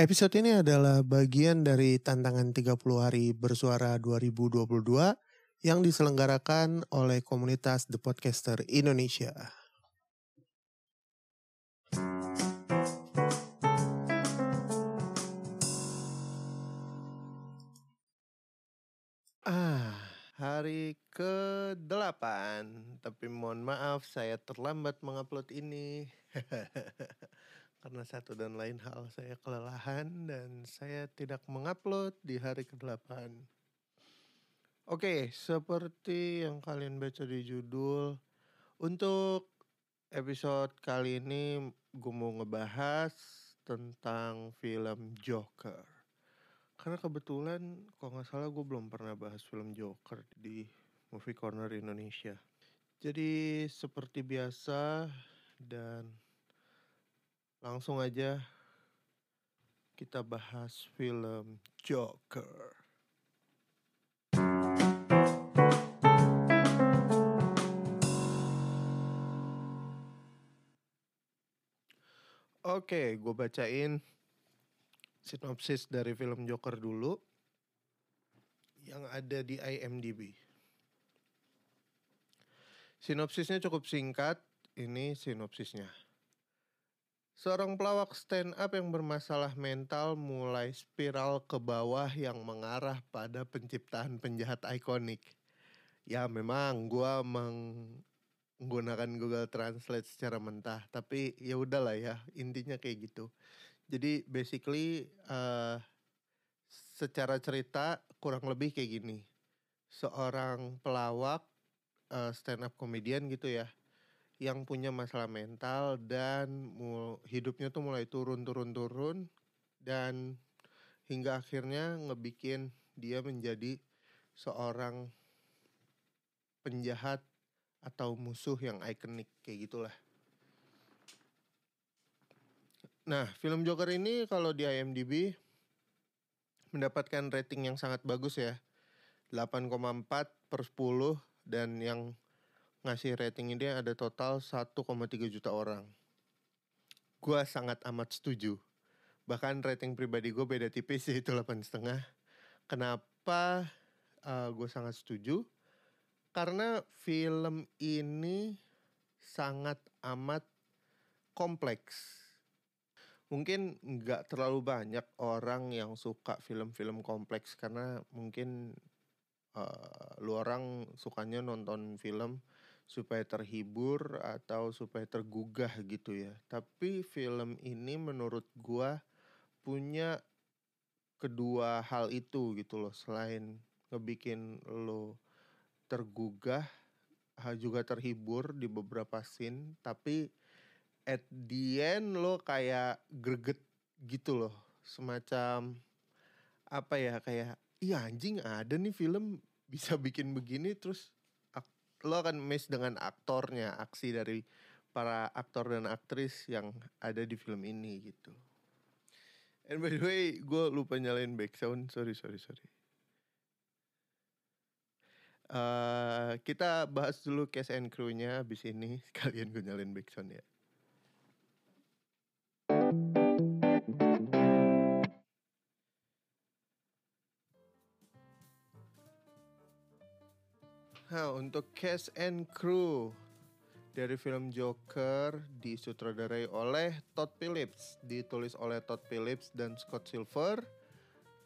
Episode ini adalah bagian dari tantangan 30 hari bersuara 2022 yang diselenggarakan oleh komunitas The Podcaster Indonesia. Ah, hari ke-8. Tapi mohon maaf saya terlambat mengupload ini. Karena satu dan lain hal saya kelelahan dan saya tidak mengupload di hari ke-8. Oke, seperti yang kalian baca di judul, untuk episode kali ini gue mau ngebahas tentang film Joker. Karena kebetulan kalau nggak salah gue belum pernah bahas film Joker di Movie Corner Indonesia. Jadi seperti biasa dan langsung aja kita bahas film Joker. Oke, gue bacain sinopsis dari film Joker dulu yang ada di IMDb. Sinopsisnya cukup singkat, ini sinopsisnya. Seorang pelawak stand up yang bermasalah mental mulai spiral ke bawah yang mengarah pada penciptaan penjahat ikonik. Ya memang gue menggunakan Google Translate secara mentah, tapi ya udahlah ya intinya kayak gitu. Jadi basically uh, secara cerita kurang lebih kayak gini. Seorang pelawak uh, stand up komedian gitu ya yang punya masalah mental dan hidupnya tuh mulai turun turun turun dan hingga akhirnya ngebikin dia menjadi seorang penjahat atau musuh yang ikonik kayak gitulah. Nah, film Joker ini kalau di IMDb mendapatkan rating yang sangat bagus ya. 8,4 per 10 dan yang ngasih rating ini ada total 1,3 juta orang. Gue sangat amat setuju. Bahkan rating pribadi gue beda tipis yaitu 8,5. Kenapa uh, gue sangat setuju? Karena film ini sangat amat kompleks. Mungkin nggak terlalu banyak orang yang suka film-film kompleks karena mungkin uh, lu orang sukanya nonton film supaya terhibur atau supaya tergugah gitu ya. Tapi film ini menurut gua punya kedua hal itu gitu loh. Selain ngebikin lo tergugah, juga terhibur di beberapa scene, tapi at the end lo kayak greget gitu loh. Semacam apa ya kayak iya anjing ada nih film bisa bikin begini terus lo akan miss dengan aktornya, aksi dari para aktor dan aktris yang ada di film ini gitu. And by the way, gue lupa nyalain background, sorry sorry sorry. Uh, kita bahas dulu cast and crew-nya abis ini sekalian gue nyalain background ya. Nah, untuk cast and crew dari film Joker disutradarai oleh Todd Phillips, ditulis oleh Todd Phillips dan Scott Silver.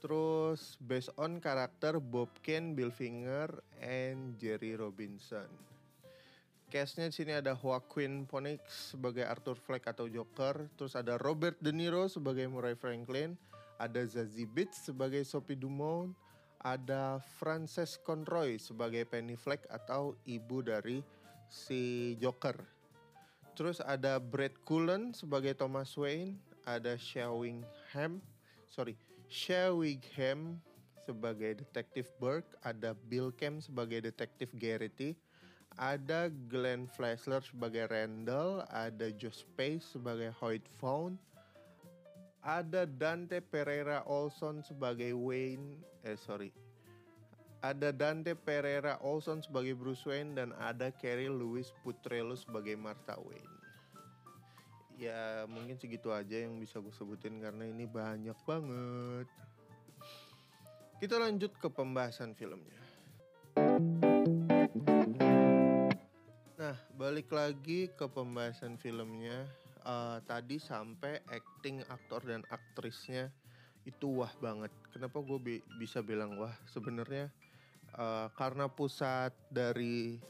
Terus based on karakter Bob Kane, Bill Finger, and Jerry Robinson. Castnya di sini ada Joaquin Phoenix sebagai Arthur Fleck atau Joker, terus ada Robert De Niro sebagai Murray Franklin, ada Zazie Beetz sebagai Sophie Dumont, ada Frances Conroy sebagai Penny Fleck atau ibu dari si Joker. Terus ada Brett Cullen sebagai Thomas Wayne, ada Ham, sorry, Ham sebagai detektif Burke, ada Bill Kemp sebagai detektif Garrity, ada Glenn Flesler sebagai Randall, ada Josh Pace sebagai Hoyt Vaughn, ada Dante Pereira Olson sebagai Wayne eh sorry ada Dante Pereira Olson sebagai Bruce Wayne dan ada Carrie Louise Putrello sebagai Martha Wayne ya mungkin segitu aja yang bisa gue sebutin karena ini banyak banget. Kita lanjut ke pembahasan filmnya. Nah, balik lagi ke pembahasan filmnya. Uh, tadi sampai acting aktor dan aktrisnya itu wah banget. Kenapa gue bi bisa bilang wah? Sebenarnya uh, karena pusat dari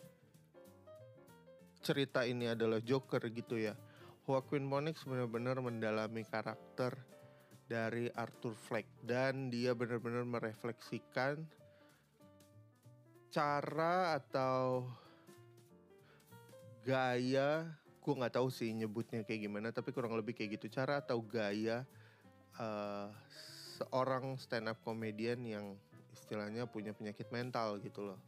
cerita ini adalah Joker gitu ya. Joaquin Phoenix benar-benar mendalami karakter dari Arthur Fleck dan dia benar-benar merefleksikan cara atau gaya gue nggak tahu sih nyebutnya kayak gimana tapi kurang lebih kayak gitu cara atau gaya uh, seorang stand up comedian yang istilahnya punya penyakit mental gitu loh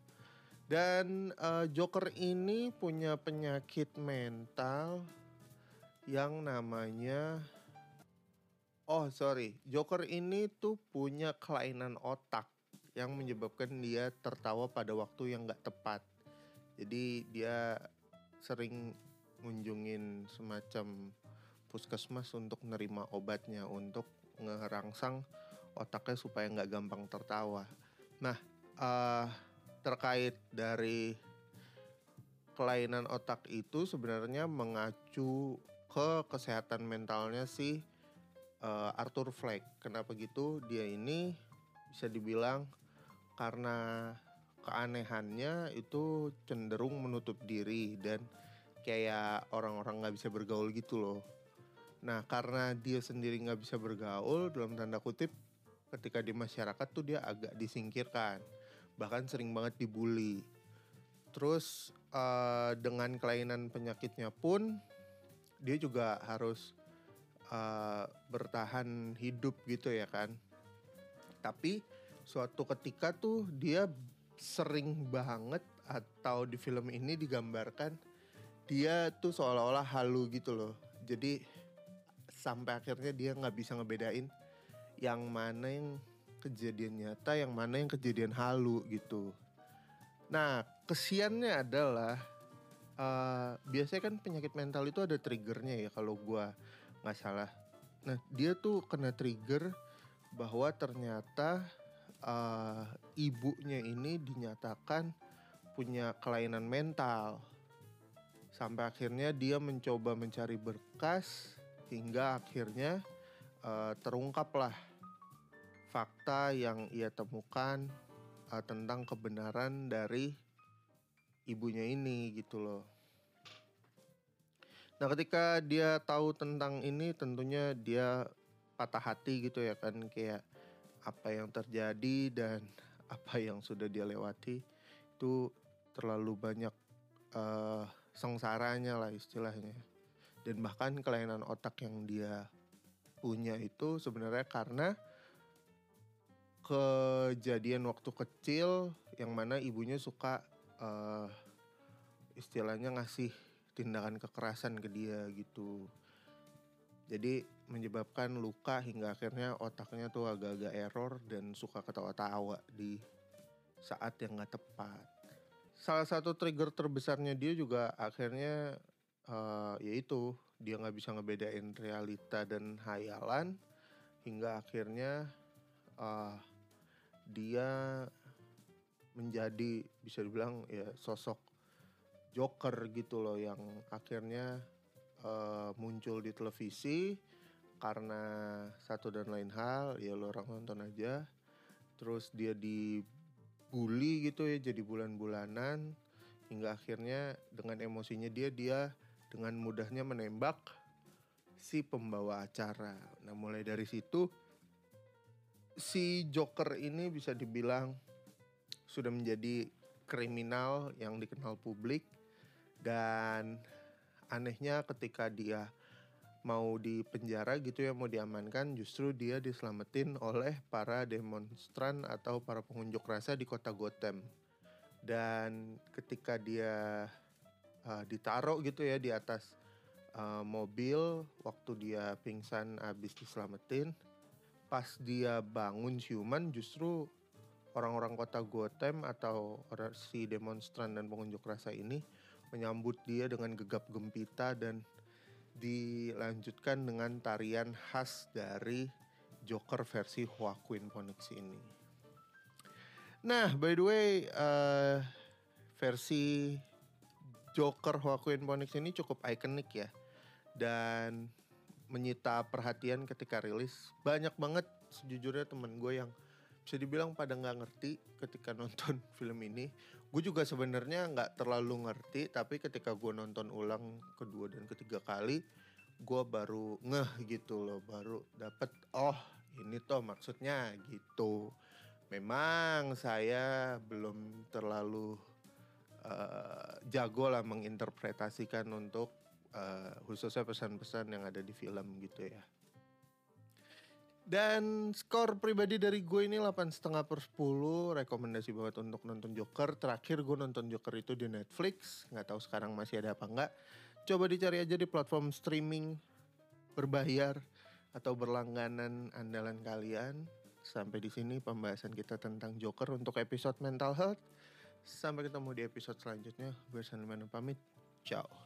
dan uh, Joker ini punya penyakit mental yang namanya Oh sorry, Joker ini tuh punya kelainan otak yang menyebabkan dia tertawa pada waktu yang gak tepat. Jadi dia sering ngunjungin semacam puskesmas untuk nerima obatnya untuk ngerangsang otaknya supaya nggak gampang tertawa. Nah, uh, terkait dari kelainan otak itu sebenarnya mengacu ke kesehatan mentalnya si uh, Arthur Fleck. Kenapa gitu? Dia ini bisa dibilang karena keanehannya itu cenderung menutup diri dan kayak orang-orang nggak bisa bergaul gitu loh. Nah karena dia sendiri nggak bisa bergaul dalam tanda kutip ketika di masyarakat tuh dia agak disingkirkan bahkan sering banget dibully. Terus uh, dengan kelainan penyakitnya pun dia juga harus uh, bertahan hidup gitu ya kan. Tapi suatu ketika tuh dia sering banget atau di film ini digambarkan dia tuh seolah-olah halu gitu loh. Jadi sampai akhirnya dia nggak bisa ngebedain yang mana yang kejadian nyata, yang mana yang kejadian halu gitu. Nah, kesiannya adalah uh, biasanya kan penyakit mental itu ada triggernya ya kalau gua nggak salah. Nah dia tuh kena trigger bahwa ternyata uh, ibunya ini dinyatakan punya kelainan mental. Sampai akhirnya dia mencoba mencari berkas hingga akhirnya uh, terungkaplah fakta yang ia temukan uh, tentang kebenaran dari ibunya ini gitu loh. Nah ketika dia tahu tentang ini tentunya dia patah hati gitu ya kan kayak apa yang terjadi dan apa yang sudah dia lewati itu terlalu banyak uh, sengsaranya lah istilahnya dan bahkan kelainan otak yang dia punya itu sebenarnya karena kejadian waktu kecil yang mana ibunya suka uh, istilahnya ngasih tindakan kekerasan ke dia gitu. Jadi menyebabkan luka hingga akhirnya otaknya tuh agak-agak error dan suka ketawa-tawa di saat yang gak tepat. Salah satu trigger terbesarnya dia juga akhirnya uh, yaitu dia nggak bisa ngebedain realita dan hayalan hingga akhirnya uh, dia menjadi bisa dibilang ya sosok Joker gitu loh yang akhirnya uh, muncul di televisi karena satu dan lain hal ya lo orang nonton aja. Terus dia dibully gitu ya jadi bulan-bulanan hingga akhirnya dengan emosinya dia dia dengan mudahnya menembak si pembawa acara. Nah mulai dari situ si Joker ini bisa dibilang sudah menjadi kriminal yang dikenal publik dan anehnya ketika dia mau di penjara gitu ya mau diamankan justru dia diselamatin oleh para demonstran atau para pengunjuk rasa di kota Gotham. Dan ketika dia uh, ditaruh gitu ya di atas uh, mobil waktu dia pingsan habis diselamatin pas dia bangun siuman justru orang-orang kota Gotham atau si demonstran dan pengunjuk rasa ini menyambut dia dengan gegap gempita dan dilanjutkan dengan tarian khas dari Joker versi Joaquin Phoenix ini. Nah, by the way, uh, versi Joker Joaquin Phoenix ini cukup ikonik ya. Dan menyita perhatian ketika rilis. Banyak banget sejujurnya temen gue yang bisa dibilang pada nggak ngerti ketika nonton film ini. Gue juga sebenarnya nggak terlalu ngerti, tapi ketika gue nonton ulang kedua dan ketiga kali, gue baru ngeh gitu loh, baru dapet oh ini tuh maksudnya gitu. Memang saya belum terlalu uh, jago lah menginterpretasikan untuk uh, khususnya pesan-pesan yang ada di film gitu ya. Dan skor pribadi dari gue ini 8,5 per 10 Rekomendasi banget untuk nonton Joker. Terakhir gue nonton Joker itu di Netflix. Nggak tahu sekarang masih ada apa enggak Coba dicari aja di platform streaming Berbayar Atau berlangganan andalan kalian. Sampai di sini pembahasan kita tentang Joker untuk episode mental health. Sampai ketemu di episode selanjutnya. Gue Sanlimana pamit. Ciao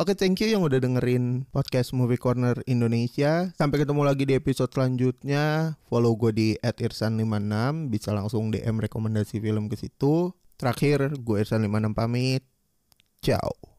Oke, thank you yang udah dengerin podcast Movie Corner Indonesia. Sampai ketemu lagi di episode selanjutnya. Follow gue di @irsan56, bisa langsung DM rekomendasi film ke situ. Terakhir, gue Irsan56 pamit. Ciao.